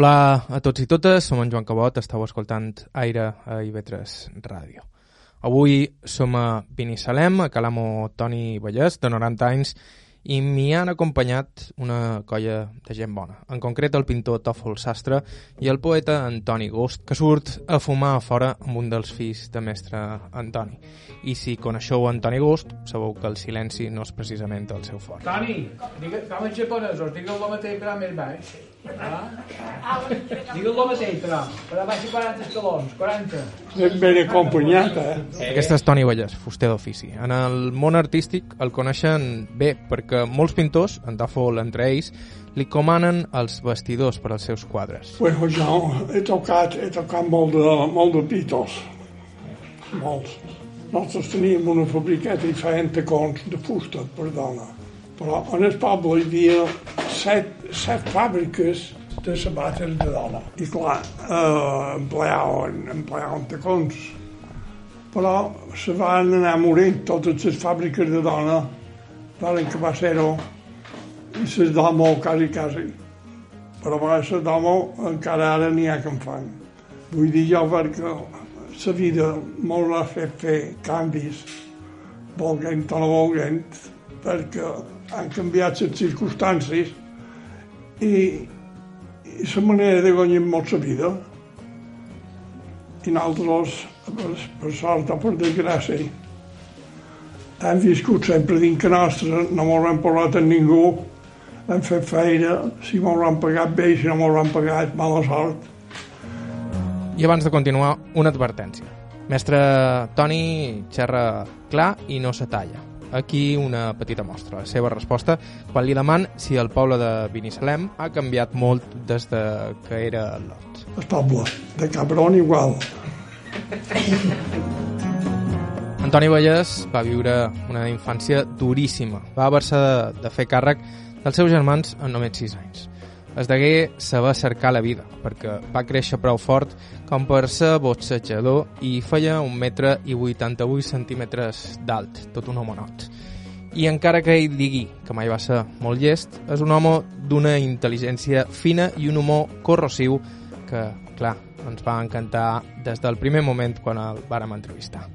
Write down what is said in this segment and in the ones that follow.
Hola a tots i totes, som en Joan Cabot, estàu escoltant Aire a IB3 Ràdio. Avui som a Binissalem, a Calamo Toni Vallès, de 90 anys, i m'hi han acompanyat una colla de gent bona, en concret el pintor Tòfol Sastre i el poeta Antoni Gust, que surt a fumar a fora amb un dels fills de mestre Antoni. I si coneixeu Antoni Gust, sabeu que el silenci no és precisament el seu fort. Toni, digue, com els japonesos, digue'l el mateix però més baix. Ah? Digue'l el mateix però, però baixi 40 escalons, 40. Ben ben acompanyat, eh? Aquest és Toni Vallès, fuster d'ofici. En el món artístic el coneixen bé perquè molts pintors, en Tàfol entre ells, li comanen els vestidors per als seus quadres. Bueno, jo he tocat, he tocat molt de, molt de pitos. Molts. Nosaltres teníem una fabriqueta i feien tacons de fusta per dona. Però en el poble hi havia set, set fàbriques de sabates de dona. I clar, eh, empleaven, empleaven tacons. Però se van anar morint totes les fàbriques de dona, valen que va ser-ho, i les d'homo quasi, quasi. Però a les d'homo encara ara n'hi ha que en fan. Vull dir jo perquè la vida molt ha fet fer canvis, volguent o no volguent, perquè han canviat les circumstàncies i, i la manera de guanyar molt la vida. I nosaltres, per, per sort o per desgràcia, hem viscut sempre dins que nostra, no m'ho hem parlat amb ningú, hem fet feina, si m'ho han pagat bé, si no m'ho han pagat, mala sort. I abans de continuar, una advertència. Mestre Toni xerra clar i no se talla. Aquí una petita mostra. La seva resposta quan li deman si el poble de Binissalem ha canviat molt des de que era Lot. El poble de Cabron igual. Antoni Vallès va viure una infància duríssima. Va haver-se de, de fer càrrec dels seus germans en només 6 anys. Es degué saber cercar la vida, perquè va créixer prou fort com per ser boxejador i feia un metre i 88 centímetres d'alt, tot un homonot. I encara que ell digui que mai va ser molt llest, és un home d'una intel·ligència fina i un humor corrosiu que, clar, ens va encantar des del primer moment quan el vàrem entrevistar.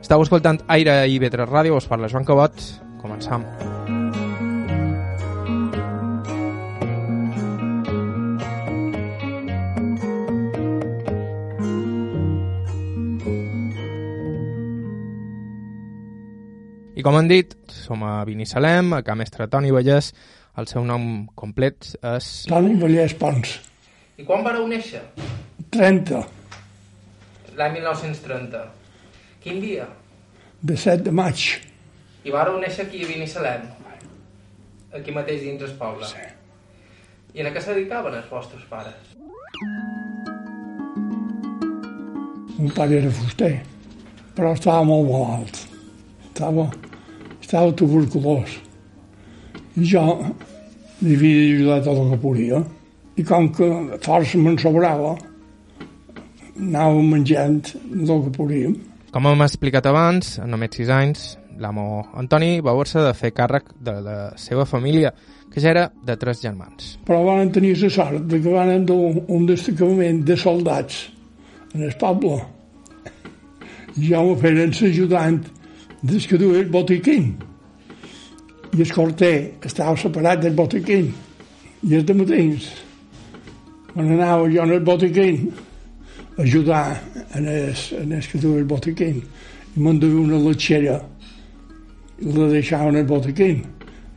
Estau escoltant Aire i Vetres Ràdio, us parla Joan Cabot, començam. I com han dit, som a Binissalem, a Mestre Toni Vallès. El seu nom complet és... Toni Vallès Pons. I quan vareu néixer? 30, L'any 1930. Quin dia? de 7 de maig. I vareu néixer aquí a Binissalem? Aquí mateix dins el poble? Sí. I en què se dedicaven els vostres pares? Un pare era fuster, però estava molt malalt. Estava, estava tuberculós. I jo li havia ajudat tot el que podia. I com que força me'n sobrava, anava menjant el que podíem. Com hem explicat abans, en només 6 anys, l'amo Antoni va haver-se de fer càrrec de la seva família, que ja era de tres germans. Però van tenir la sort de que van dur un destacament de soldats en el poble. Jo me feren l'ajudant des que duia el botiquín. I el corter estava separat del botiquín. I els matins, quan anava jo en el botiquín, ajudar en el, en el que duia el botiquín. I me'n duia una letxera i la deixava en el botiquín.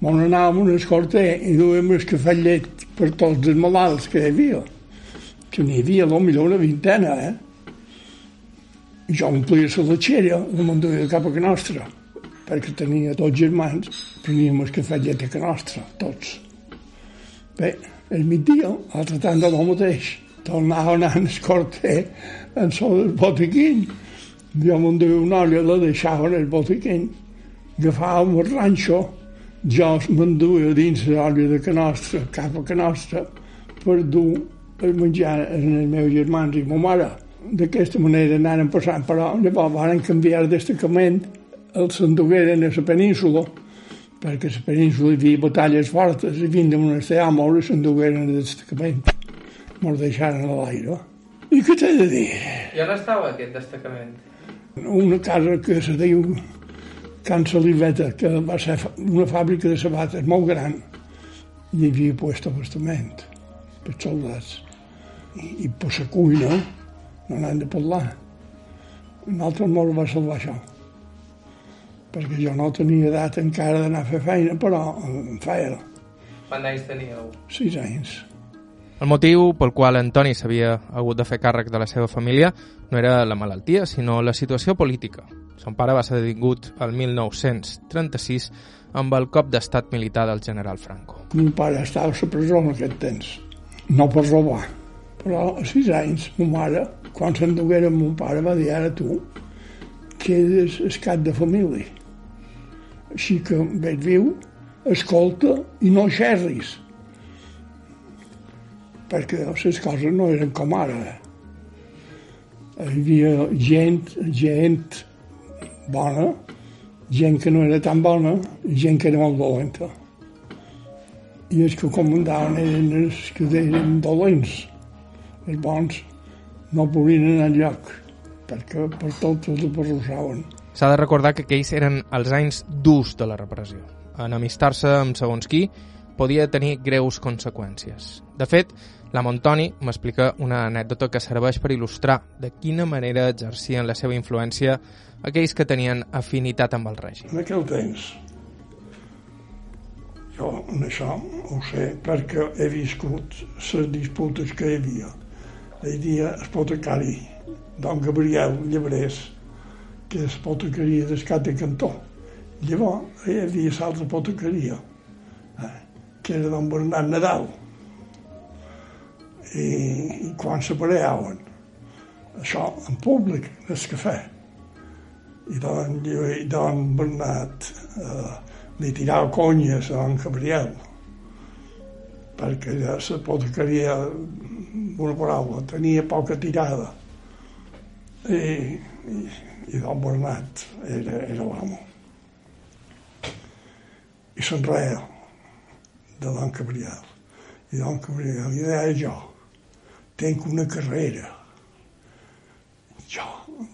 Me'n anàvem en el corter i duíem el cafè llet per tots els malalts que hi havia. Que n'hi havia, potser una vintena, eh? Jo omplia la letxera i me'n duia cap a que nostra, perquè tenia tots germans, teníem el cafè llet a que nostra, tots. Bé, el migdia, altre tant de lo mateix, tornava a anar en el corter en sol del botiquín. Jo me'n duia una olla, la deixava en el botiquín, agafàvem el ranxo, jo me'n duia dins l'olla de que nostra, cap a que nostra, per dur el menjar en els meus germans i ma mare. D'aquesta manera anaren passant, però llavors van canviar destacament, el s'endugueren a la península, perquè a la península hi havia batalles fortes i vint de monestirs molt i s'endugueren el destacament. Me'ls deixaren a l'aire. I què t'he de dir? I on estava aquest destacament? Una casa que se diu Can Saliveta, que va ser una fàbrica de sabates molt gran. I hi havia puesto abastament per soldats. I, i per la cuina n'han de parlar. Nosaltres molt va salvar això. Perquè jo no tenia edat encara d'anar a fer feina, però en feia Quants anys teníeu? sis anys. El motiu pel qual Antoni s'havia hagut de fer càrrec de la seva família no era la malaltia, sinó la situació política. Son pare va ser detingut el 1936 amb el cop d'estat militar del general Franco. Mon pare estava a la presó en aquest temps, no per robar. Però a sis anys, ma mare, quan s'endugueren mon pare, va dir ara tu, que eres el cap de família. Així que veig viu, escolta i no xerris. Perquè les coses no eren com ara. Hi havia gent, gent bona, gent que no era tan bona gent que era molt dolenta. I els que comandaven eren els que eren dolents. Els bons no podien anar enlloc, perquè per tot els abarrossaven. S'ha de recordar que aquells eren els anys durs de la repressió. Enamistar-se amb segons qui podia tenir greus conseqüències. De fet, la Montoni m'explica una anècdota que serveix per il·lustrar de quina manera exercien la seva influència aquells que tenien afinitat amb el règim. En aquell temps, jo en això ho sé perquè he viscut les disputes que hi havia. Hi havia l'apotecari don Gabriel Llebrés, que és l'apotecaria d'Escat de Cantó. Llavors hi havia l'altra apotecaria, eh, que era don Bernat Nadal. I, i quan s'apareaven, això en públic, en el cafè, i don, i don Bernat eh, li tirava conyes a don Gabriel perquè ja la potecaria una paraula, tenia poca tirada i, i, i don Bernat era, era l'amo i se'n reia de don Gabriel i don Gabriel li deia jo tenc una carrera jo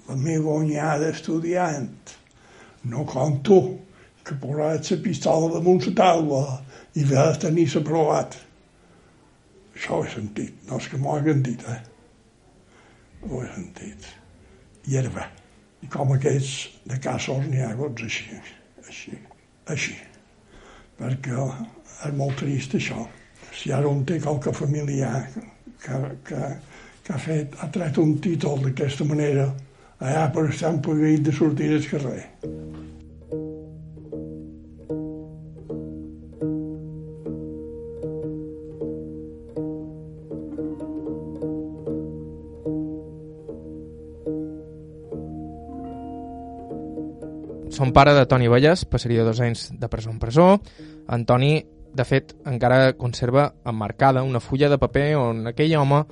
la meva onyada estudiant. No com tu, que posaràs la pistola damunt la taula i vas tenir aprovat. Això he sentit, no és que m'ho hagin dit, eh? Ho he sentit. I era bé. I com aquests de casos n'hi ha gots així, així, així. Perquè és molt trist això. Si ara un té qualque familiar que, que, que ha, fet, ha tret un títol d'aquesta manera, allà per estar empaguit de sortir al carrer. Son pare de Toni Vallès passaria dos anys de presó en presó. Antoni, de fet, encara conserva emmarcada una fulla de paper on aquell home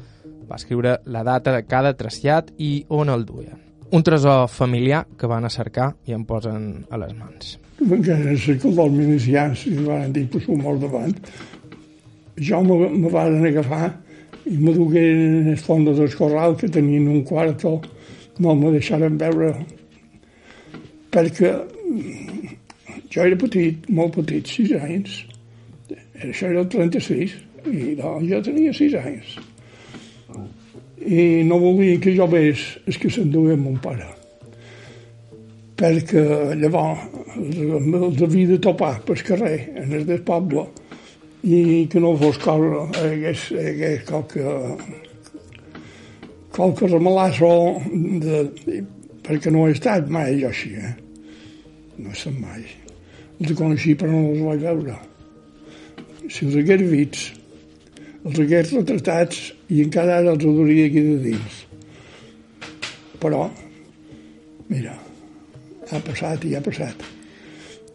va escriure la data de cada trasllat i on el duien. Un tresor familiar que van a cercar i em posen a les mans. Encara en el cercle dels milicians i van dir per un molt davant. Jo me, me van agafar i me dugueren en el fons del corral que tenien un quarto. No me deixaren veure perquè jo era petit, molt petit, sis anys. Això era el 36 i doncs, jo tenia sis anys i no volia que jo veig el que s'enduia mon pare perquè llavors els havia de topar pel carrer en el del poble i que no fos cosa hagués, hagués qualque qualque remalasso de, perquè no he estat mai jo així eh? No estat mai els coneixia però no els vaig veure si els hagués vist els hagués retratats i encara ara els adoria aquí de dins. Però, mira, ha passat i ha passat.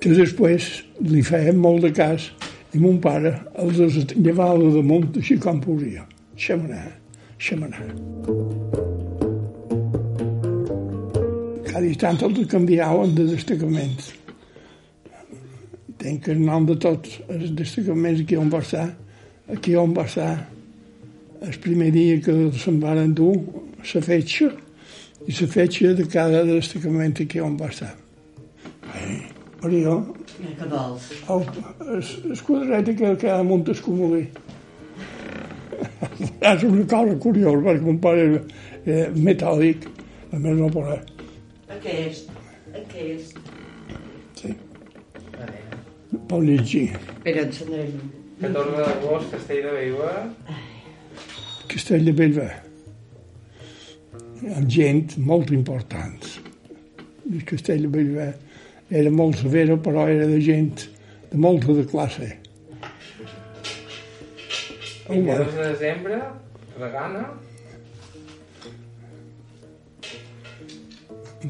Que després li feien molt de cas i mon pare els llevava damunt així com podia. Deixa'm anar, anar. Cada instant els canviaven de destacaments. Tenc el nom de tots els destacaments aquí on va estar aquí on va estar el primer dia que se'n van endur la fetge i la fetge de cada destacament que on va estar. Però jo... Què vols? El, el, el quadret que queda damunt el comodí. és una cosa curiosa, perquè mon pare era eh, metàl·lic, a més no poder. Aquest. Aquest. Sí, pot llegir. Espera, encendrem. 14 d'agost, Castell de Bellver. Castell de Bellver. Amb gent molt important. El Castell de Bellver era molt severa, però era de gent de molta de classe. Home, 22 de desembre, Regana.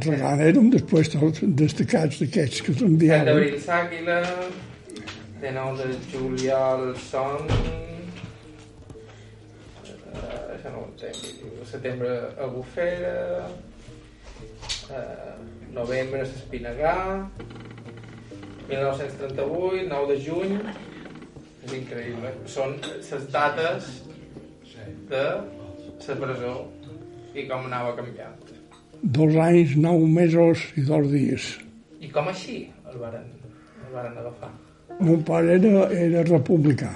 Regana era un dels puestos destacats d'aquests que 7 se'n diuen. d'abril, Sàquila. 19 de juliol, Son. Uh, això no ho entenc. Setembre, Albufera. Uh, novembre, Espinagà. 1938, 9 de juny. És increïble. Són les dates de la presó i com anava canviant. Dos anys, nou mesos i dos dies. I com així el varen, el varen agafar? Mon pare era, era republicà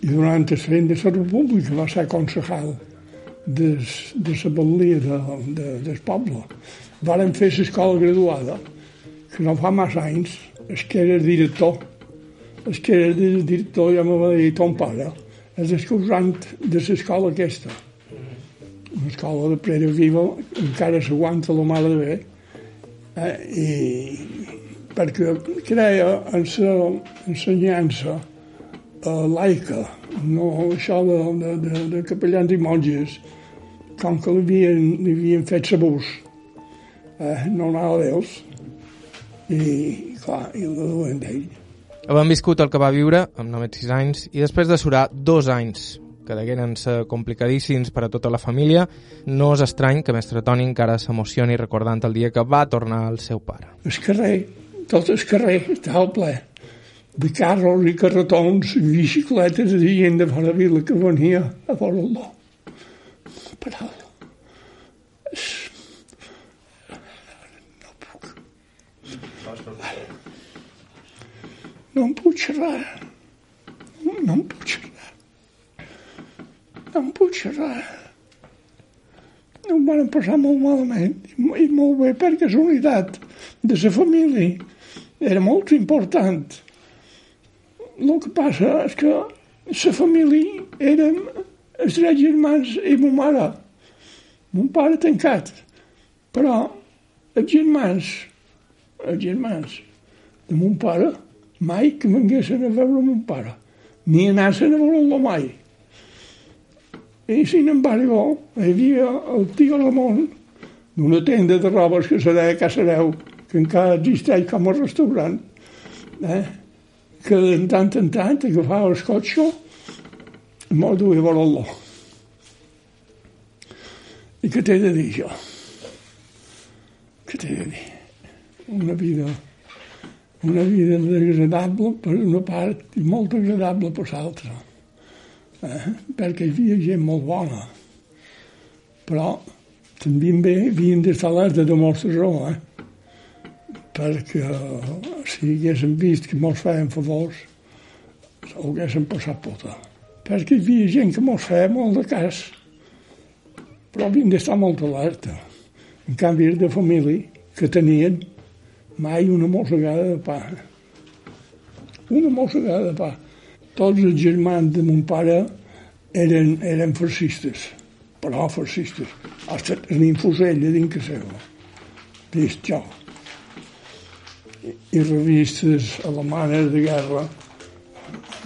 i durant el feina de la república va ser concejal de, de la batllia de, de, del poble. Varen fer l'escola graduada, que no fa massa anys, el que era director, el que era el director ja me va dir ton pare, és el causant de l'escola aquesta. Una escola de Prera Viva encara s'aguanta la mare de bé, eh, i perquè creia en la ensenyança eh, laica, no això de, de, de, de capellans i monges, com que li havien, li havien fet sabús, eh, no anava a i clar, i el duen d'ell. Havem viscut el que va viure, amb només 6 anys, i després de surar dos anys que degueren ser complicadíssims per a tota la família, no és estrany que mestre Toni encara s'emocioni recordant el dia que va tornar al seu pare. El carrer, tot el carrer estava ple de carros i carretons i bicicletes de gent de fora vila que venia a veure-lo. Però... No puc. No em puc xerrar. No em puc xerrar. No em xerrar. Ho van passar molt malament i mo- i molt bé perquè la unitat de la família era molt important. El que passa és que la família érem els tres germans i ma mare. Mon pare tancat. Però els germans, els germans de mon pare, mai que venguessin a veure mon pare. Ni anassin a veure-lo mai. I sin embargo, hi havia el tio Ramon, d'una tenda de robes que se deia Casareu, que encara existeix com a restaurant, eh? que de tant en tant agafava el cotxe i me'l duia a veure-lo. I què t'he de dir jo? Què t'he de dir? Una vida, una vida desagradable per una part i molt agradable per l'altra eh? perquè hi havia gent molt bona. Però també bé havien d'estar alerta de molts raó, eh? perquè si haguéssim vist que mos feien favors, ho haguéssim passat puta. Perquè hi havia gent que mos feia molt de cas, però havien d'estar molt alerta. En canvi, era de família que tenien mai una mossegada de pa. Una mossegada de pa tots els germans de mon pare eren, eren fascistes, però fascistes. Hasta el ninfosell de dins que seu. Vist jo. I, i revistes alemanes de guerra,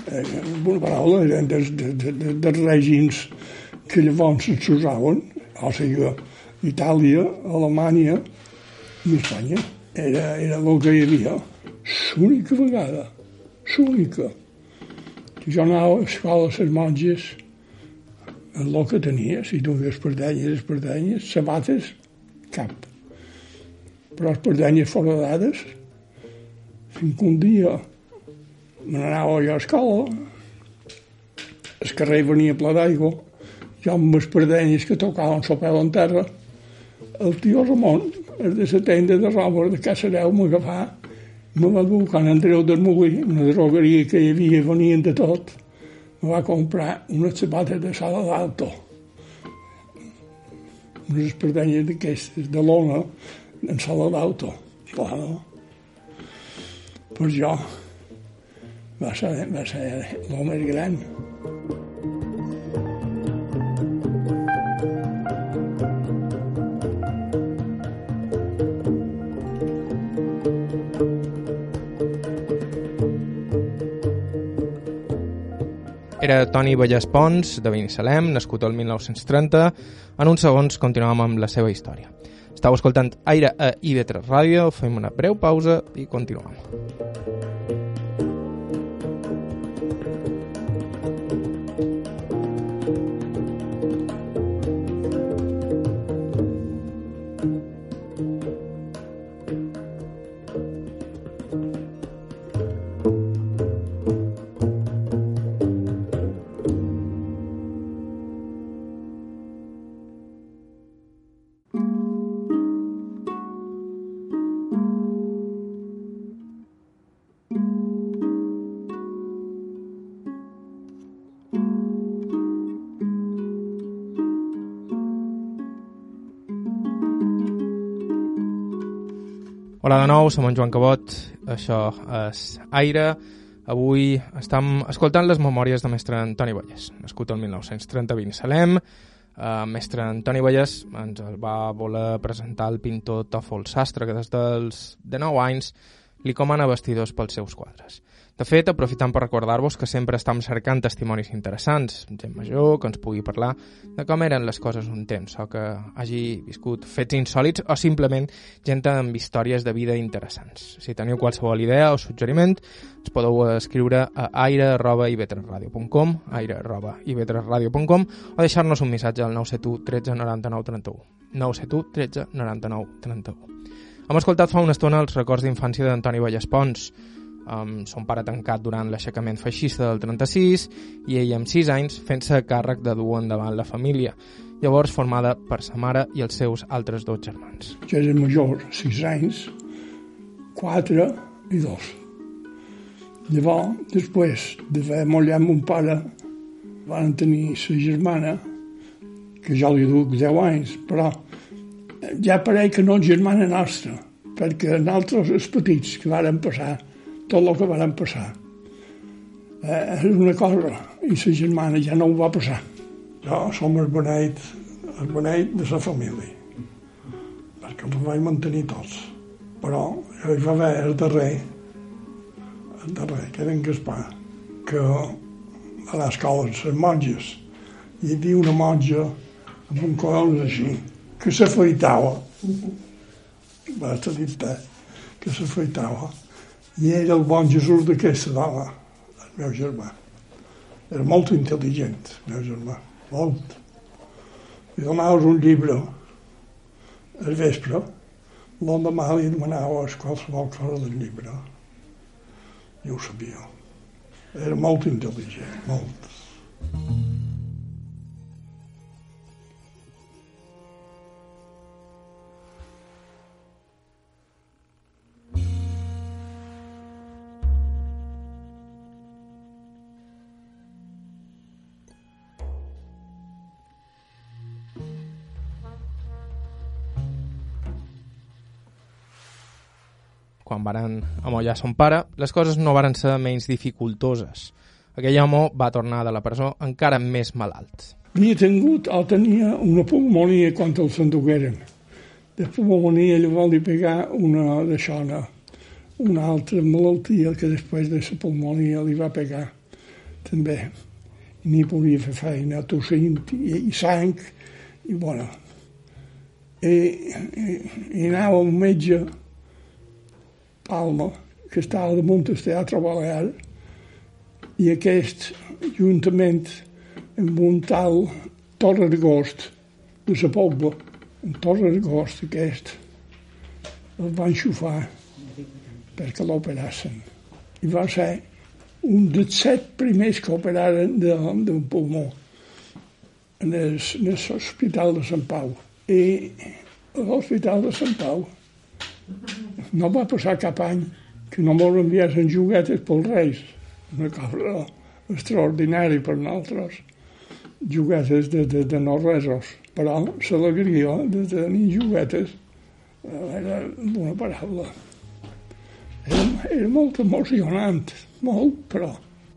eh, una paraula, eren dels, de, de, de, dels règims que llavors s'usaven, o sigui, Itàlia, Alemanya i Espanya. Era, era el que hi havia. L'única vegada, l'única jo anava a l'escola a les monges, el que tenia, si dues espardenyes, espardenyes, sabates, cap. Però espardenyes foradades, fins que un dia me n'anava jo a l'escola, el carrer venia ple d'aigua, jo amb les perdenyes que tocaven la peu en terra, el tio Ramon, el de la tenda de roba de Casareu, m'agafà, me va dur quan Andreu del Molí, una drogueria que hi havia, venien de tot, me va comprar unes sabates de sala d'alto, unes espardenyes d'aquestes, de lona, en sala d'auto. Clar, no? Per jo va ser, va ser l'home gran. Era Toni Vallès Pons, de Binissalem, nascut el 1930. En uns segons continuem amb la seva història. Estau escoltant Aire a IB3 Ràdio, fem una breu pausa i continuem. Hola de nou, som en Joan Cabot, això és Aire. Avui estem escoltant les memòries de mestre Antoni Vallès, nascut el 1930 a Binissalem. Uh, mestre Antoni Vallès ens el va voler presentar el pintor Tòfol Sastre, que des dels de 9 anys li comana vestidors pels seus quadres. De fet, aprofitant per recordar-vos que sempre estem cercant testimonis interessants, gent major que ens pugui parlar de com eren les coses un temps, o que hagi viscut fets insòlids o simplement gent amb històries de vida interessants. Si teniu qualsevol idea o suggeriment, ens podeu escriure a aire.ivetresradio.com aire.ivetresradio.com o deixar-nos un missatge al 971 13 99 31 971 13 99 31 Hem escoltat fa una estona els records d'infància d'Antoni Vallespons, Um, son pare tancat durant l'aixecament feixista del 36 i ell amb 6 anys fent-se càrrec de dur endavant la família, llavors formada per sa mare i els seus altres dos germans. Jo era major, 6 anys, 4 i 2. Llavors, després d'haver mollat mon pare, van tenir sa germana, que jo li duc 10 anys, però ja pareix que no és germana nostra, perquè nosaltres, els petits que varen passar, tot el que van passar. Eh, és una cosa, i sa germana ja no ho va passar. Jo som el beneit, el beneit de la família, perquè els vaig mantenir tots. Però hi va haver el darrer, el darrer, que era en Gaspar, que a l'escola, les monges, hi havia una monja amb un collons així, que s'afeitava, va estar dit que s'afeitava, i era el bon Jesús d'aquesta dona, el meu germà. Era molt intel·ligent, el meu germà, molt. I donaves un llibre al vespre, l'endemà li demanaves qualsevol cosa del llibre. I ho sabia. Era molt intel·ligent, molt. Varen amollar son pare, les coses no varen ser menys dificultoses. Aquell home va tornar de la presó encara més malalt. Havia tingut o tenia una pulmonia quan el s'endugueren. De pulmonia li pegar una d'això, una, una altra malaltia que després de la pulmonia li va pegar també. I ni podia fer feina, tossint i, i sang, i bueno. I, i, i anava un metge Palma, que estava damunt del Teatre Balear, i aquest, juntament amb un tal Torre d'Agost de la Pobla, un Torre d'Agost aquest, el van xufar perquè l'operassin. I va ser un dels set primers que operaren d'un pulmó en l'Hospital de Sant Pau. I l'Hospital de Sant Pau no va passar cap any que no mos enviessin juguetes pels Reis. Una cosa extraordinària per nosaltres. Juguetes de, de, de no resos. Però l'alegria de tenir juguetes eh, era una paraula. Era, era molt emocionant, molt, però...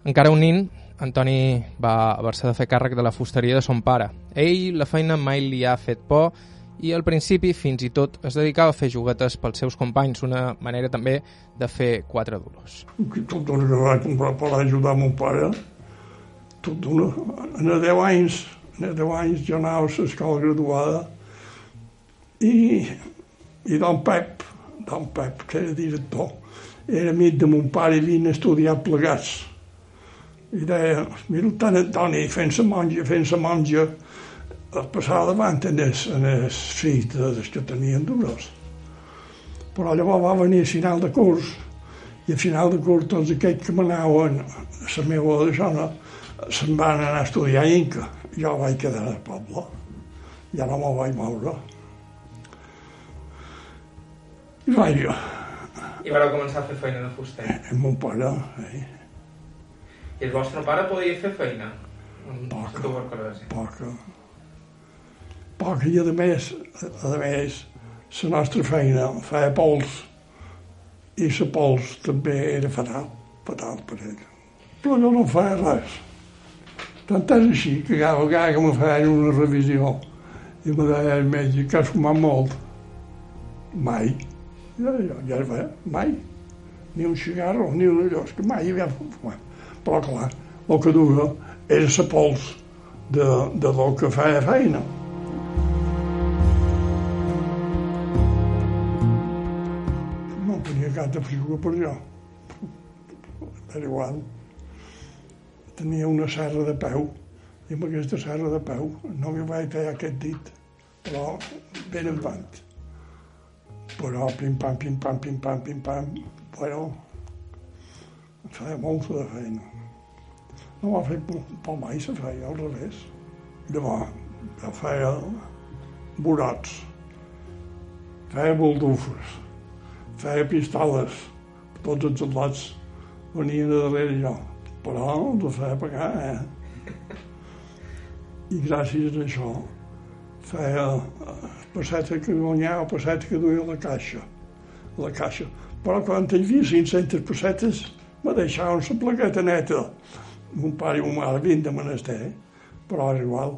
Encara un nin, Antoni va haver-se de fer càrrec de la fusteria de son pare. Ell la feina mai li ha fet por i al principi fins i tot es dedicava a fer juguetes pels seus companys, una manera també de fer quatre duros. Tot el que vaig comprar per ajudar mon pare, tot una, en 10 anys, en 10 anys jo anava a l'escola graduada i, i don Pep, don Pep, que era director, era amic de mon pare i havien estudiat plegats. I deia, mira tant Antoni, fent-se monja, fent-se monja, passava davant en els, en els fills dels que tenien duros. Però llavors va venir a final de curs i a final de curs tots aquells que m'anaven a la meva zona se'n van anar a estudiar a Inca. Jo vaig quedar al poble. Ja no me'l vaig moure. I vaig jo. I vareu començar a fer feina de fuster? Amb mon pare, eh? I el vostre pare podia fer feina? Poca, poca. Poca, i a més, a més, la nostra feina feia pols i la pols també era fatal, fatal per ell. Però jo no feia res. Tant és així que cada vegada que me feien una revisió i me deia el metge que has fumat molt, mai. Jo, jo, ja feia, mai. Ni un cigarro, ni un allò, que mai havia fumat. Però clar, el que duia era la pols de, de lo que feia feina. Cap de figura per jo. Era igual. Tenia una serra de peu i amb aquesta serra de peu no m'hi vaig tallar aquest dit, però ben en vant. Però pim-pam, pim-pam, pim-pam, pim-pam, bueno, feia molta de feina. No m'ha fet por mai, se feia al revés. Llavors, feia brots, feia buldufes, feia pistoles, tots els soldats venien a darrere jo, però els feia pagar, eh? I gràcies a això feia passeta que guanyava, passeta que duia la caixa, la caixa. Però quan havia 500 pessetes, me deixaven la plaqueta neta. Mon pare i mon mare vint de menester, però és igual.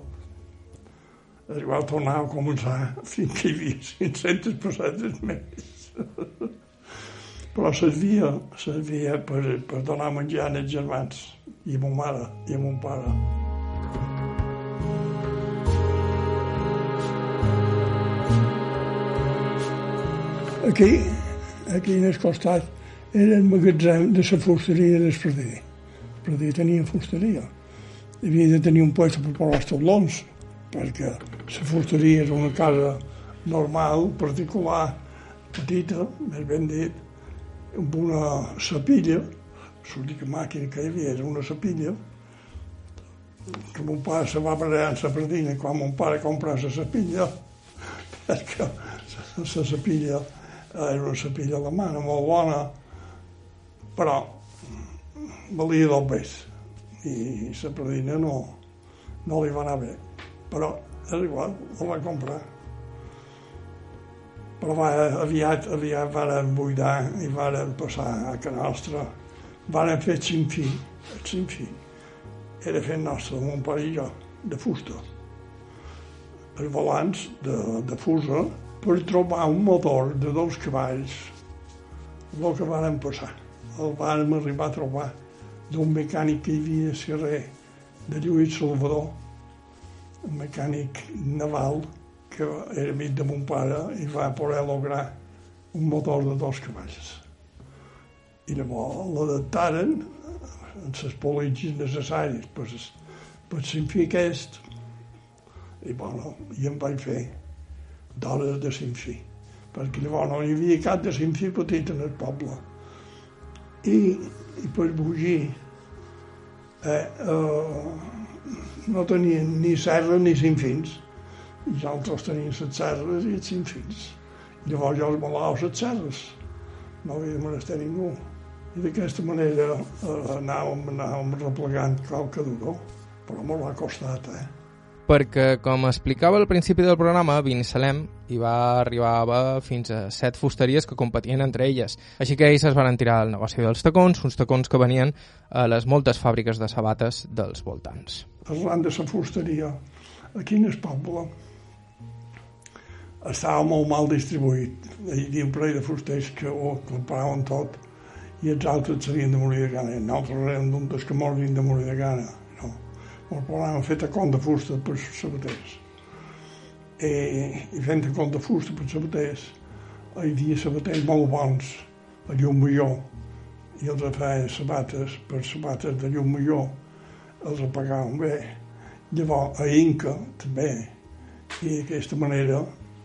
És igual tornar a començar fins que hi havia 500 pessetes més. però servia, servia per, per donar menjar als germans i a mon mare i a mon pare. Aquí, aquí en el costat, era el magatzem de la fusteria del Pradí. El Pradí tenia fusteria. Havia de tenir un lloc per posar els taulons, perquè la fusteria és una casa normal, particular, petita, més ben dit, amb una sapilla, l'única màquina que hi havia era una sapilla, que mon pare se va barallar amb la predina quan mon pare compra la sapilla, perquè la sapilla era una sapilla alemana molt bona, però valia del pes i la predina no, no li va anar bé. Però és igual, la va comprar. Però va, aviat, aviat varen buidar i varen passar a casa nostra. Varen fer xinfí, el xinfí. Era fet nostre, mon pare i jo, de fusta. Els volants de, de fusa per trobar un motor de dos cavalls, el que varen passar. El vàrem arribar a trobar d'un mecànic que hi havia a Sirré, de Lluís Salvador, un mecànic naval que era amic de mon pare i va poder lograr un motor de dos cavalls. I llavors l'adaptaren amb les politges necessàries per, per s'enfiar aquest. I bueno, i em vaig fer d'hores de sinfí, perquè llavors no hi havia cap de sinfí petit en el poble. I, i per bugir eh, eh, no tenien ni serra ni cinc fins. I els altres tenien les serres i els cinc fins. Llavors jo els volava les serres. No havia de menester ningú. I d'aquesta manera eh, anàvem, anàvem replegant qualque duró. Però molt ha costat, eh? perquè, com explicava al principi del programa, Binissalem hi va arribar fins a set fusteries que competien entre elles. Així que ells es van tirar al negoci dels tacons, uns tacons que venien a les moltes fàbriques de sabates dels voltants. Parlant de la fusteria, aquí en el poble estava molt mal distribuït. Hi havia un parell de fusters que ho compraven tot i els altres s'havien de morir de gana. Nosaltres érem d'un dels que morien de morir de gana el programa fet a con de fusta per sabaters. I, i fent a con de fusta per sabaters, hi havia sabaters molt bons a llum millor i els feia sabates per sabates de llum millor els pagaven bé. Llavors, a Inca també, i d'aquesta manera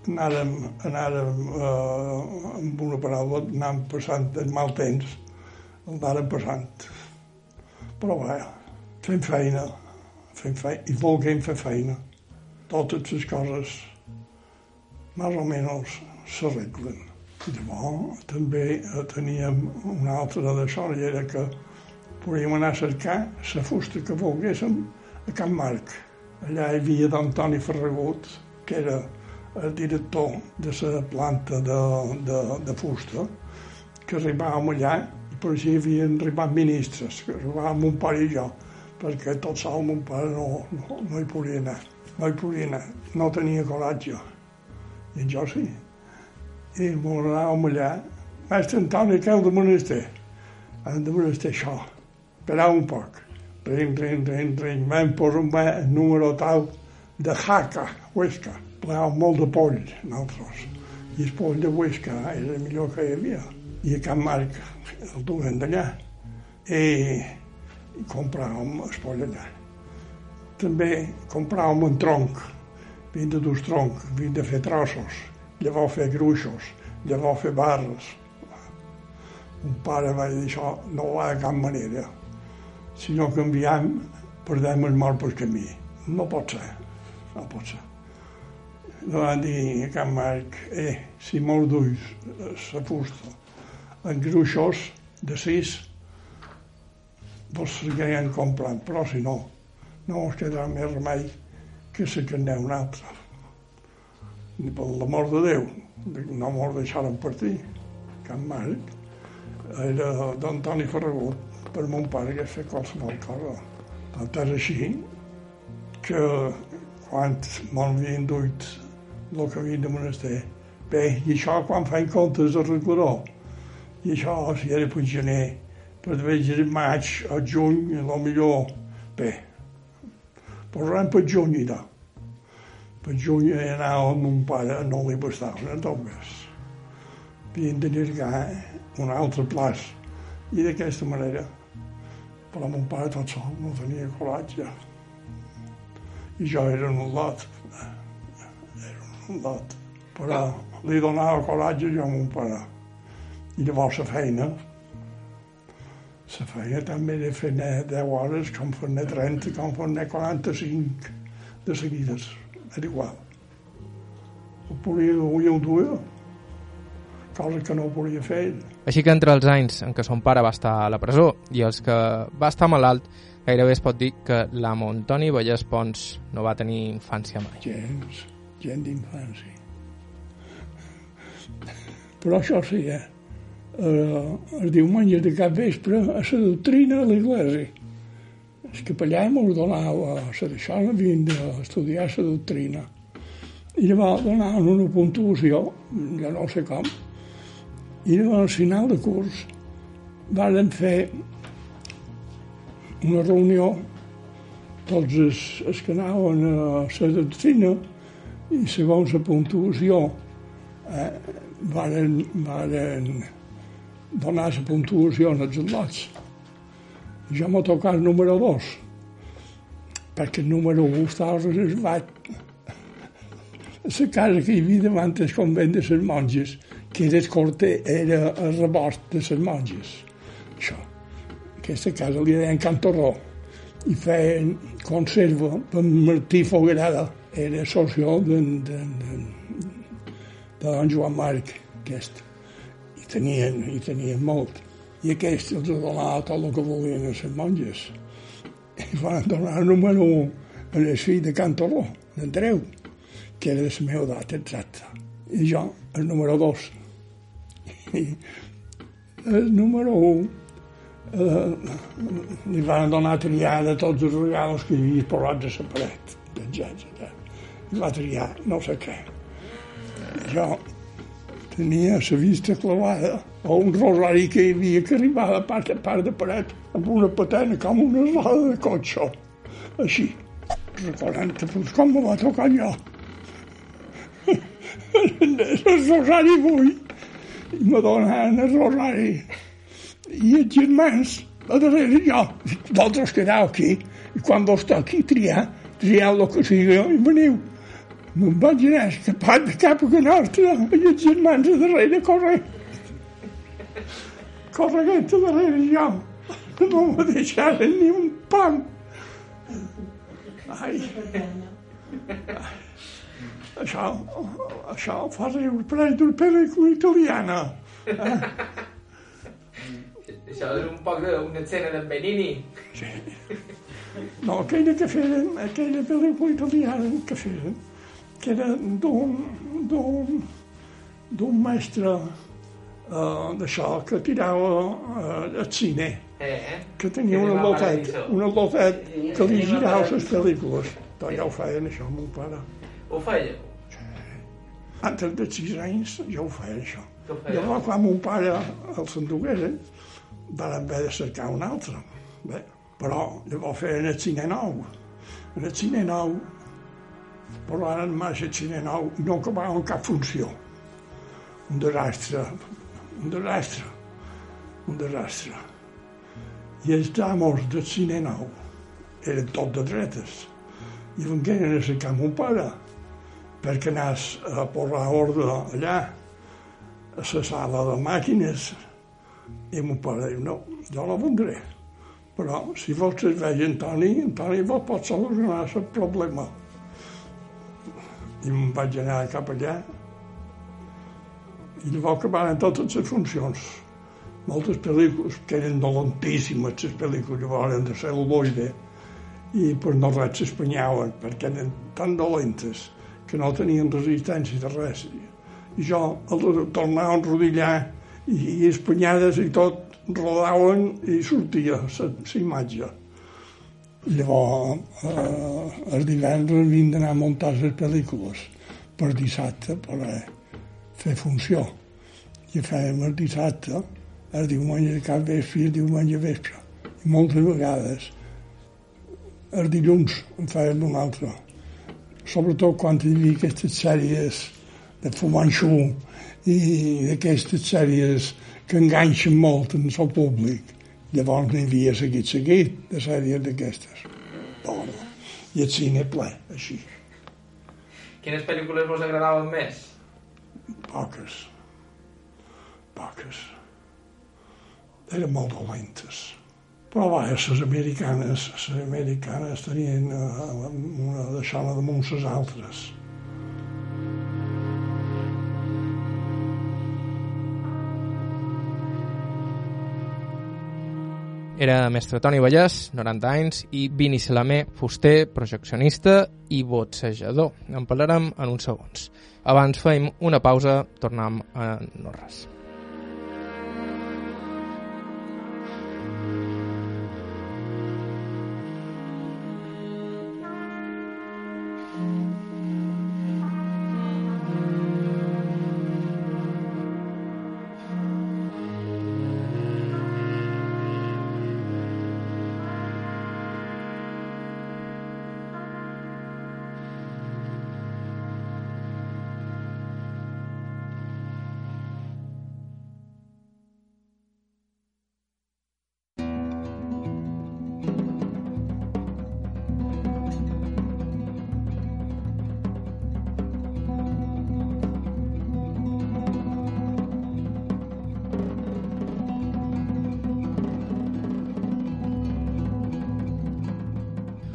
anàrem, anàrem eh, amb una paraula, anàvem passant el mal temps, el anàrem passant. Però bé, fent feina, fent feina, i volguem fer feina. Totes les coses més o menys s'arreglen. Llavors també eh, teníem una altra d'això, i era que podíem anar a cercar la fusta que volguéssim a Can Marc. Allà hi havia d'Antoni Ferragut, que era el director de la planta de, de, de fusta, que arribàvem allà i per així havien arribat ministres, que arribàvem un pare i jo perquè tot sol mon pare no, no, no hi podia anar. No hi podia anar, no tenia coratge. I jo sí. I m'anàvem allà. Mestre Antoni, que heu de menester? Hem de menester això. Esperar un poc. Rin, rin, rin, rin. Vam posar un número tal de jaca, huesca. Plegàvem molt de poll, nosaltres. I el poll de huesca era el millor que hi havia. I a Can Marc el duen d'allà. I i compràvem allà. També compràvem un tronc, vint de dos troncs, vint de fer trossos, llavors fer gruixos, llavors fer barres. Un pare va dir això no va de cap manera. Si no canviem, perdem el mort pel camí. No pot ser, no pot ser. Van dir a Can Marc, eh, si molt d'ulls, la fusta, en gruixos de sis, vos seguirien comprant, però si no, no us quedarà més remei que se que aneu un altre. I per l'amor de Déu, no mos deixaren partir. Can Marc era d'Antoni Ferragut, per mon pare que fer qualsevol cosa. Tant és així que quan m'havien duit el havien de menester, bé, i això quan feien comptes de reglador, i això si era per gener, per veure el maig o juny, a lo millor, bé, posarem per juny, da. Per juny anava amb un pare, no li bastava, no tot més. Havien de llargar un altre plaç. I d'aquesta manera, però mon pare tot sol no tenia coratge. I jo era un lot, un lot. Però li donava coratge jo a mon pare. I llavors la feina, la feina també de fer 10 hores, com fer 30, com fer 45 de seguides. Era igual. Ho podia, ho ho duia, cosa que no podia fer. Així que entre els anys en què son pare va estar a la presó i els que va estar malalt, gairebé es pot dir que l'amo Antoni Vallès Pons no va tenir infància mai. Gens, gent d'infància. Però això sí, eh? eh, el diumenge de cap vespre a la doctrina de l'Església. El capellà m'ho donava a la d'això, havien d'estudiar la doctrina. I llavors donaven una puntuació, ja no sé com, i llavors al final de curs varen fer una reunió tots els, els que anaven a la doctrina i segons la puntuació eh, varen, varen donar la puntuació als lots. Jo m'ha tocat el número dos, perquè el número 1 estava reservat a la casa que hi havia davant del convent de les monges, que era el corte, era el rebost de les monges. Això. Aquesta casa li deien Cantorró. i feien conserva per Martí Foguerada. Era socio de, de, de, de don Joan Marc, aquest. I tenien, i tenien molt. I aquest els donava tot el que volien a les monges. I van donar número 1 a el fill de Cantoró, d'Andreu, que era de la meva edat exacta. I jo, el número 2. I el número 1 eh, li van donar a triar de tots els regals que hi havia posats a la paret, penjats allà. Va triar no sé què. Jo tenia la vista clavada a un rosari que hi havia que arribava a part, a part de paret amb una patena com una roda de cotxe. Així, recordant pues, com me va tocar allò. el rosari avui i me donaven el rosari i els germans a darrere jo. Vosaltres quedeu aquí i quan vos toqui triar, trieu el que sigui i veniu. Me'n vaig anar escapat de cap a nostra els germans a darrere corrent. Correguent a darrere jo. No me deixaren ni un pam. Ai. Això, això fa riure, però és d'una pel·lícula italiana. Eh? Això és un poc d'una escena d'en Benini. Sí. No, aquella que feren, aquella pel·lícula italiana que feren, que era d'un mestre uh, d'això que tirava uh, al cine, Eh? que tenia Que una lotet, una lotet que li girava les pel·lícules. Doncs ja ho feien, això, mon pare. Ho feia? Antes de sis anys ja ho feia, això. Ho feia? Llavors, quan mon pare el s'endugueren, van haver de cercar un altre. Bé, però llavors feien el cine nou. En el cine nou, però ara en marxa cine nou, no acabaven cap funció. Un desastre, un desastre, un desastre. I els amos del cine nou eren tot de dretes. I vengueren a cercar mon pare perquè anàs a posar ordre allà, a la sala de màquines, i mon pare diu, no, jo la vendré. Però si vols serveix Antoni, Antoni vos pot solucionar el problema. I me'n vaig anar cap allà i llavors acabaren totes les funcions. Moltes pel·lícules que eren dolentíssimes, les pel·lícules llavors eren de cel·luloide, i per no res s'espanyaven, perquè eren tan dolentes que no tenien resistència de res. I jo el tornava a enrodillar i, i espanyades i tot rodaven i sortia la imatge. Llavors, eh, el divendres havien d'anar a muntar les pel·lícules per dissabte per fer funció. I fèiem el dissabte, el diumenge de cap vespre i el diumenge vespre. I moltes vegades el dilluns en fèiem un altre. Sobretot quan hi havia aquestes sèries de Fumanxú i d'aquestes sèries que enganxen molt en el públic. Llavors n'hi havia seguit, seguit, de sèries d'aquestes. I el cine ple, així. Quines pel·lícules vos agradaven més? Poques. Poques. Eren molt dolentes. Però va, les americanes, les americanes tenien eh, una deixona damunt les altres. Era mestre Toni Vallès, 90 anys, i Vini Salamé, fuster, projeccionista i botsejador. En parlarem en uns segons. Abans feim una pausa, tornem a no res.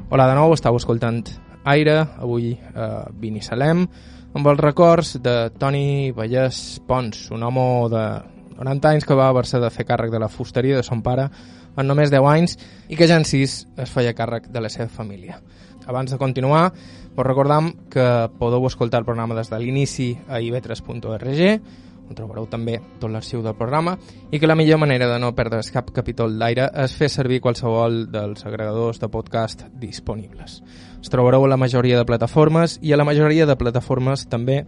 Hola de nou, estàu escoltant Aire, avui a Binissalem, amb els records de Toni Vallès Pons, un home de 90 anys que va haver-se de fer càrrec de la fusteria de son pare en només 10 anys i que ja en 6 es feia càrrec de la seva família. Abans de continuar, vos recordam que podeu escoltar el programa des de l'inici a ivetres.org, on trobareu també tot l'arxiu del programa, i que la millor manera de no perdre's cap capítol d'aire és fer servir qualsevol dels agregadors de podcast disponibles. Es trobareu a la majoria de plataformes i a la majoria de plataformes també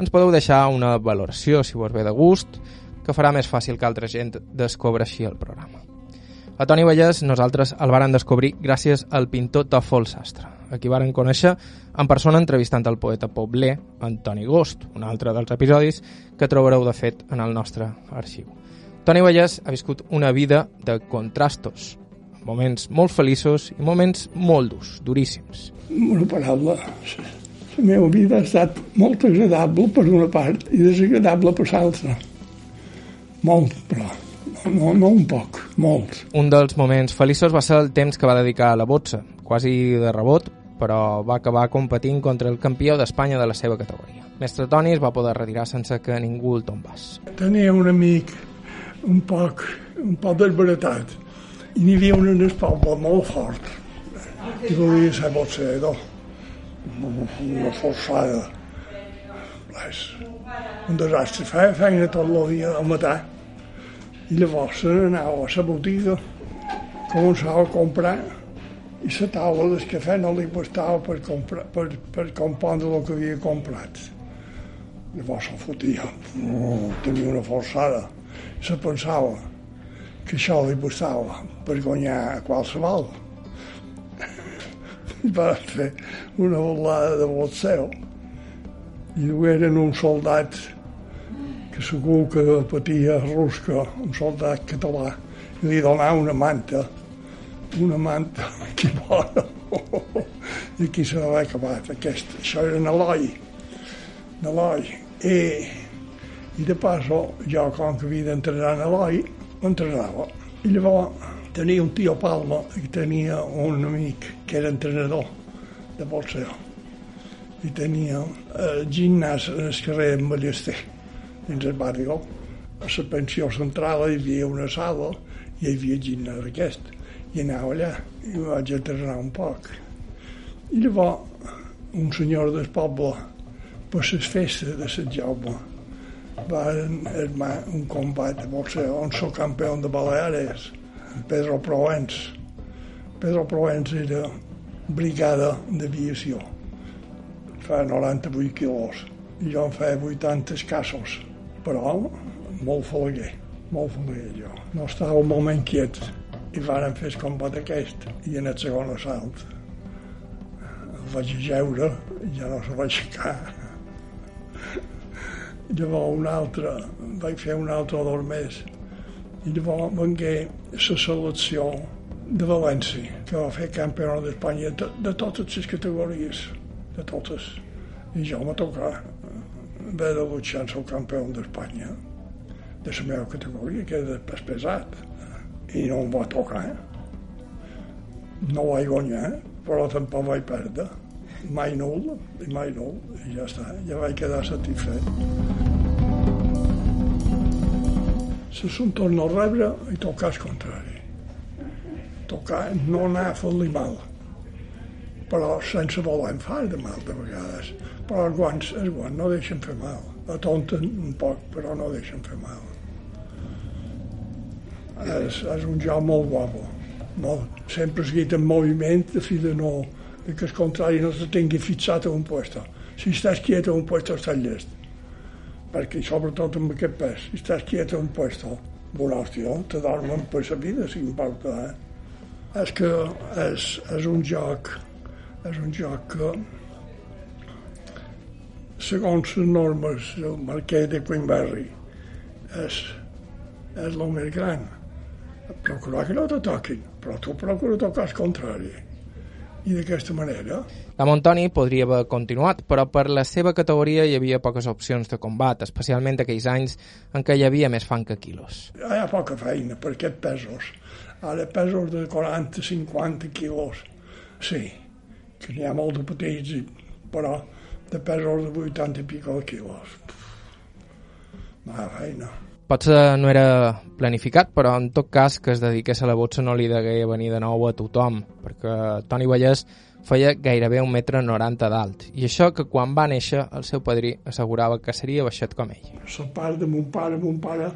ens podeu deixar una valoració, si vos ve de gust, que farà més fàcil que altra gent descobreixi el programa. A Toni Vallès nosaltres el varen descobrir gràcies al pintor Tòfol Sastre, a qui varen conèixer en persona entrevistant el poeta pobler Antoni Gost, un altre dels episodis que trobareu de fet en el nostre arxiu. Toni Vallès ha viscut una vida de contrastos, moments molt feliços i moments molt durs, duríssims. Una paraula. La meva vida ha estat molt agradable per una part i desagradable per l'altra. Molt, però no, no un poc, molt. Un dels moments feliços va ser el temps que va dedicar a la botxa, quasi de rebot, però va acabar competint contra el campió d'Espanya de la seva categoria. Mestre Toni es va poder retirar sense que ningú el tombàs. Tenia un amic un poc, un poc desbaratat. I n'hi havia un en poble molt fort. I volia ser boxeador? Una forçada. És un desastre. Feia feina tot el dia al matí i llavors se n'anava a la botiga començava a comprar i la taula del cafè no li bastava per, comprar, per, per compondre el que havia comprat. Llavors se'l fotia. Oh, tenia una forçada. Se pensava que això li bastava per guanyar a qualsevol. Va fer una volada de boxeo i eren un soldat que segur que patia rusca, un soldat català, i li donava una manta, una manta que bona. I aquí se l'ha acabat, aquest. Això era en Eloi, en Eloi. I, I de passo, jo, com que havia d'entrenar en Eloi, entrenava. I llavors tenia un tio Palma i tenia un amic que era entrenador de boxeo i tenia el gimnàs en el carrer Ballester dins el barri a la pensió central hi havia una sala i hi havia gimnàs aquest i anava allà i vaig entrenar un poc i llavors un senyor del poble per les festes de Sant Jaume va armar un combat de boxeo on soc campió de Baleares Pedro Provenç. Pedro Provenç era brigada d'aviació. Fa 98 quilos. I jo en feia 80 escassos. Però molt falaguer, molt falaguer jo. No estava un moment quiet. I varen fer el combat aquest. I en el segon assalt el vaig jeure i ja no se va aixecar. Llavors un altre, vaig fer un altre dos més i llavors vengué la selecció de València, que va fer campió d'Espanya de, de totes les categories, de totes. I jo me tocar haver de luchar el campió d'Espanya de la meva categoria, que era pes pesat. I no em va tocar. No vaig guanyar, però tampoc vaig perdre. Mai nul, i mai nul, i ja està, ja vaig quedar satisfet se se'n torna a rebre i tocar el contrari. Tocar, no anar a fer-li mal, però sense voler far de mal de vegades. Però els guants, els guants no deixen fer mal. Atonten un poc, però no deixen fer mal. És, és un joc molt guapo. Molt. Sempre seguit en moviment, de fi de no, de que el contrari no se tingui fixat a un puesto. Si estàs quiet a un puesto, estàs llest perquè sobretot amb aquest pes, si estàs quiet en un puesto, una hòstia, te dormen per la vida, si importa, eh? És que és, és un joc, és un joc que, segons les normes del marquès de Queenberry, és, és més gran. Procurar que no te toquin, però tu procura tocar el contrari i d'aquesta manera. La Montoni podria haver continuat, però per la seva categoria hi havia poques opcions de combat, especialment aquells anys en què hi havia més fan que quilos. Hi ha poca feina per aquests pesos. Ara pesos de 40-50 quilos, sí, que n'hi ha molt de petits, però de pesos de 80 i pico quilos. Mala feina. Potser no era planificat, però en tot cas que es dediqués a la boxa no li degué venir de nou a tothom, perquè Toni Vallès feia gairebé un metre 90 d'alt, i això que quan va néixer el seu padrí assegurava que seria baixet com ell. La part de mon pare, mon pare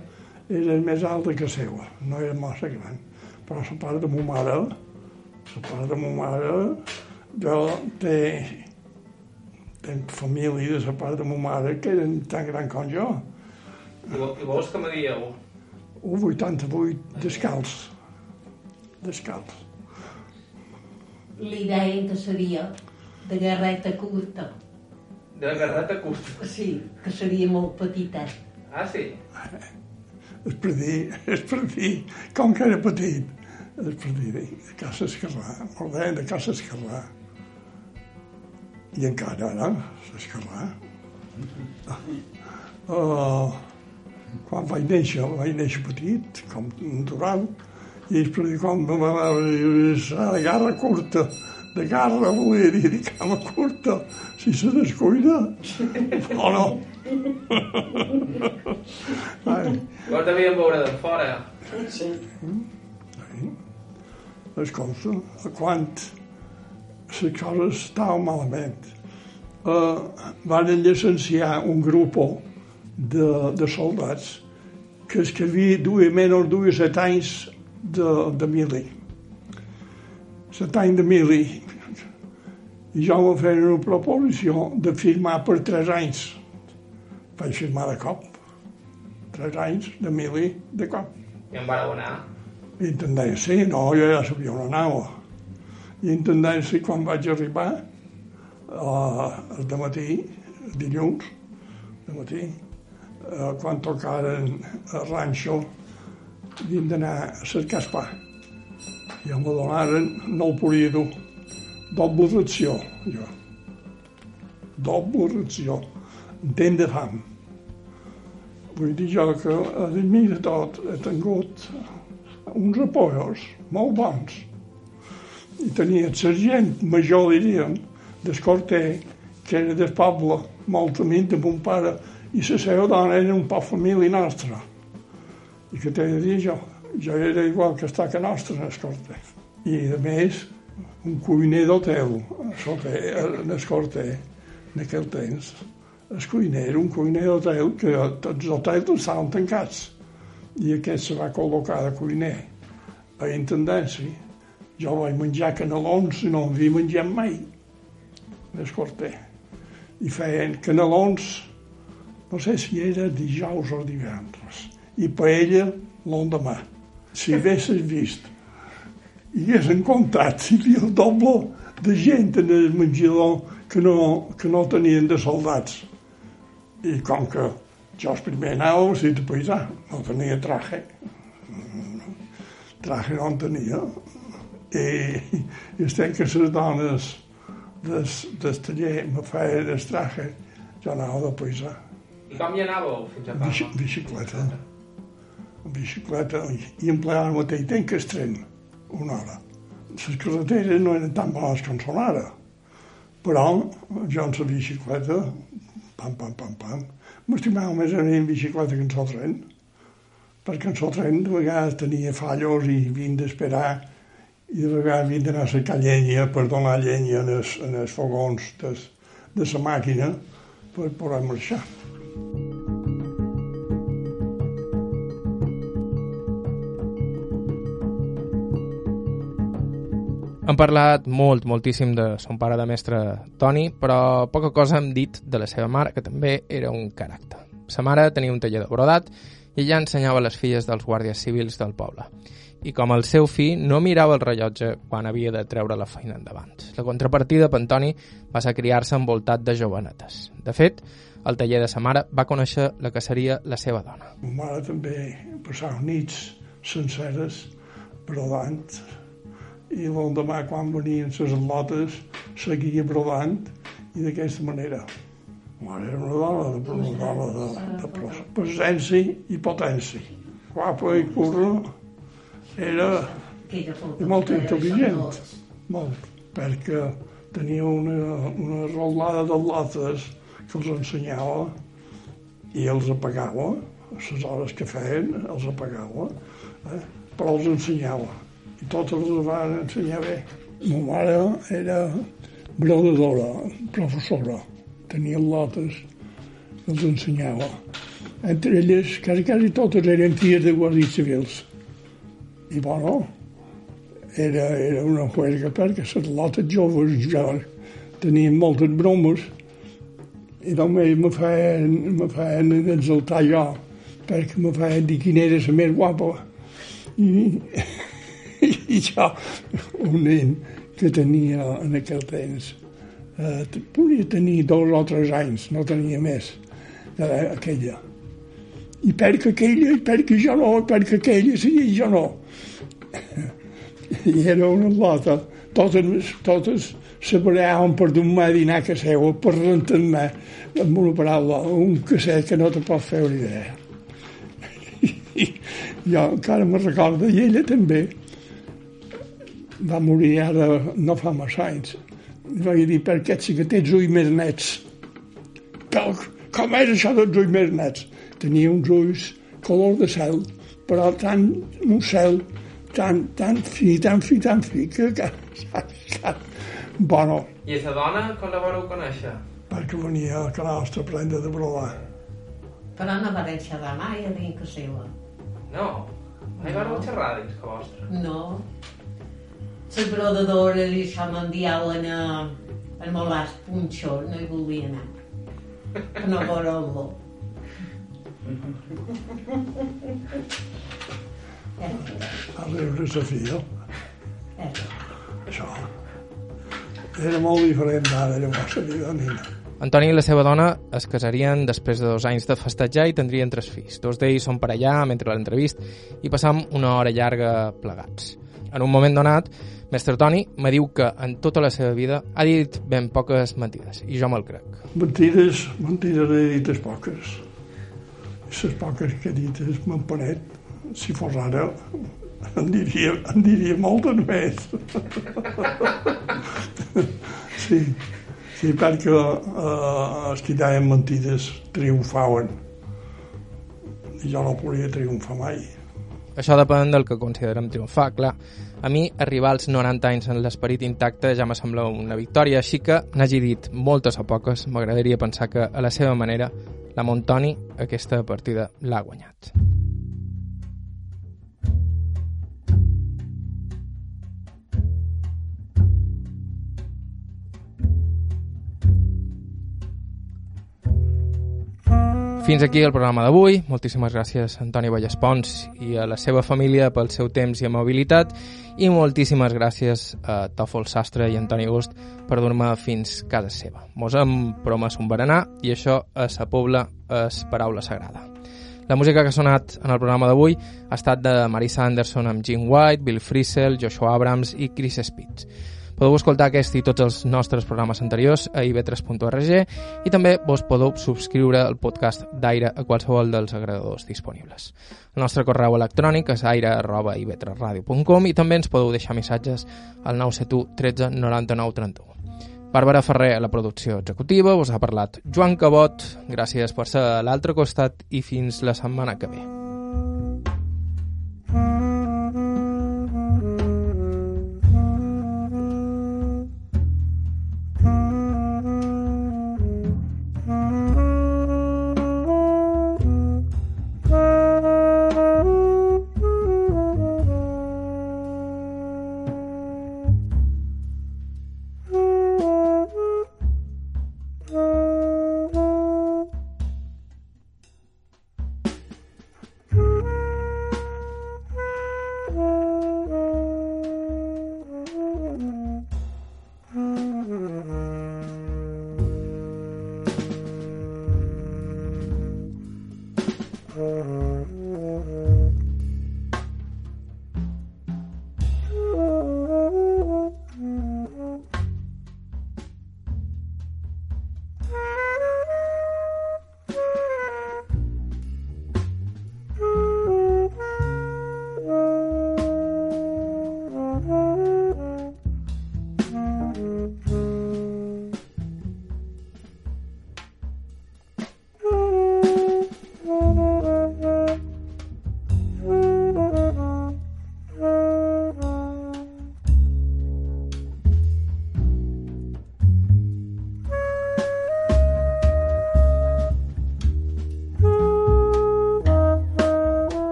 era més alta que seva, no era massa gran. Però la part de mon mare, la part de mon mare, jo té, tenc família de la part de mon mare que eren tan gran com jo. I, vos que me dieu? Un 88 descalç. Descalç. Li deien que seria de garreta curta. De garreta curta. Sí, que seria molt petitet. Ah, sí? És per dir, és per dir, com que era petit, és per dir, de Casa Esquerrà, molt bé, de Casa Esquerrà. I encara ara, s'esquerrà. Uh, quan vaig néixer, vaig néixer petit, com natural, i és per dir, com me va la garra curta, de garra volia dir, de cama curta, si se descuida, o no. Ai, Vos devien veure de fora. les coses, a quant les coses estaven malament. Uh, van llicenciar un grup de, de soldats que es que havia duia menys duia set anys de, de mili. Set anys de mili. I jo em feien una proposició de firmar per tres anys. Vaig firmar de cop. Tres anys de mili de cop. I em vareu anar. I intendència, sí, no, jo ja sabia on anava. I intendència, quan vaig arribar, uh, de matí, dilluns, de matí, uh, quan tocaren el ranxo, havien d'anar a cercar el pa. I em donaren, no el podia dur. Doble ració, jo. Doble ració. Entenc de fam. Vull dir jo que, a mi de tot, he tingut uns apoyos molt bons. I tenia el sergent major, diríem, d'Escorter, que era del poble, molt amic de mon pare, i la seva dona era un poc família nostra. I què t'he de dir jo? Jo era igual que està que nostra, en Escorter. I, a més, un cuiner d'hotel, en Escorter, en aquell temps. El cuiner era un cuiner d'hotel que tots els hotels estaven tancats i aquest se va col·locar de cuiner a intendència. Jo vaig menjar canelons i no en havia menjat mai, d'escorter. I feien canelons, no sé si era dijous o divendres, i paella l'endemà. Si haguessis vist i comptat si hi havia el doble de gent en el menjador que no, que no tenien de soldats. I com que jo el primer anava vestit de paisà, no tenia traje. Traje no en tenia. I, i estic que les dones des, del taller me feien el traje, jo anava de paisà. I com hi anàveu fins a Bici, bicicleta. Bicicleta i, empleava el mateix temps que el tren, una hora. Les carreteres no eren tan bones com són ara, però jo en la bicicleta, pam, pam, pam, pam, m'estimava més anar en bicicleta que en el tren, perquè en el tren de vegades tenia fallos i havien d'esperar i de vegades havien d'anar a cercar llenya per donar llenya en els, en els fogons de la màquina per poder marxar. Hem parlat molt, moltíssim de son pare de mestre Toni, però poca cosa hem dit de la seva mare, que també era un caràcter. Sa mare tenia un taller de brodat i ella ensenyava les filles dels guàrdies civils del poble. I com el seu fill no mirava el rellotge quan havia de treure la feina endavant. La contrapartida per Antoni va ser criar-se envoltat de jovenetes. De fet, al taller de sa mare va conèixer la que seria la seva dona. Ma mare també passava nits senceres brodant i l'endemà quan venien les al·lotes seguia brodant i d'aquesta manera. Ma mare era una dona de, una dona de, de pres- presència i potència. Guapa i curra era i molt intel·ligent, molt, perquè tenia una, una rotlada de lotes que els ensenyava i els apagava, a les hores que feien els apagava, eh? però els ensenyava. I tots els van ensenyar bé. Ma mare era brodadora, professora, tenia lotes, els ensenyava. Entre elles, quasi, quasi totes eren filles de guàrdies civils. I bueno, era, era una juerga perquè les lotes joves ja tenien moltes bromes i només me feien, me feien exaltar jo perquè me feien dir quina era la més guapa i, i jo un nen que tenia en aquell temps eh, podia tenir dos o tres anys no tenia més eh, aquella. I perquè aquella i perquè jo no i perquè aquella sí i jo no. I era una lota. Totes, totes se barallaven per donar dinar casa seva per rentar-me amb una paraula, un casset que no te pot fer una idea. I jo encara me recordo, i ella també va morir ara no fa massa anys. I vaig dir, per què sí que tens ulls més nets? Com, com és això dels ulls més nets? Tenia uns ulls color de cel, però tan un cel tan, tan fi, tan fi, tan fi, que, que, que, que bueno. I aquesta dona, com la vareu conèixer? Perquè venia a la nostra prenda de brolar. Però no va deixar de mai a dir que seva. No, mai vareu xerrar dins que vostra. No. Les brodadores i això m'enviaven a, al Molàs Punxó, no hi volia anar. Que no veure-lo. A veure la filla. Eh, Això. Era molt diferent d'ara, llavors, la vida nina. Antoni i la seva dona es casarien després de dos anys de festejar i tindrien tres fills. Dos d'ells són per allà mentre l'entrevist i passam una hora llarga plegats. En un moment donat, mestre Toni me diu que en tota la seva vida ha dit ben poques mentides, i jo me'l crec. Mentides, mentides he dites poques. Les poques que he dites m'empanet. Si fos ara, en diria, en diria moltes més. sí, sí, perquè eh, els que deien mentides triomfaven. I jo no podia triomfar mai. Això depèn del que considerem triomfar, clar. A mi, arribar als 90 anys en l'esperit intacte ja me sembla una victòria, així que n'hagi dit moltes o poques, m'agradaria pensar que, a la seva manera, la Montoni aquesta partida l'ha guanyat. Fins aquí el programa d'avui. Moltíssimes gràcies a Antoni Vallespons i a la seva família pel seu temps i amabilitat i moltíssimes gràcies a Tòfol Sastre i Antoni Gust per dur-me fins casa seva. Mos hem promès un berenar i això a sa pobla és paraula sagrada. La música que ha sonat en el programa d'avui ha estat de Marisa Anderson amb Jim White, Bill Frisell, Joshua Abrams i Chris Spitz. Podeu escoltar aquest i tots els nostres programes anteriors a ib3.org i també vos podeu subscriure al podcast d'Aire a qualsevol dels agregadors disponibles. El nostre correu electrònic és aire.ib3radio.com i també ens podeu deixar missatges al 971 13 99 31. Bàrbara Ferrer a la producció executiva, us ha parlat Joan Cabot, gràcies per ser a l'altre costat i fins la setmana que ve.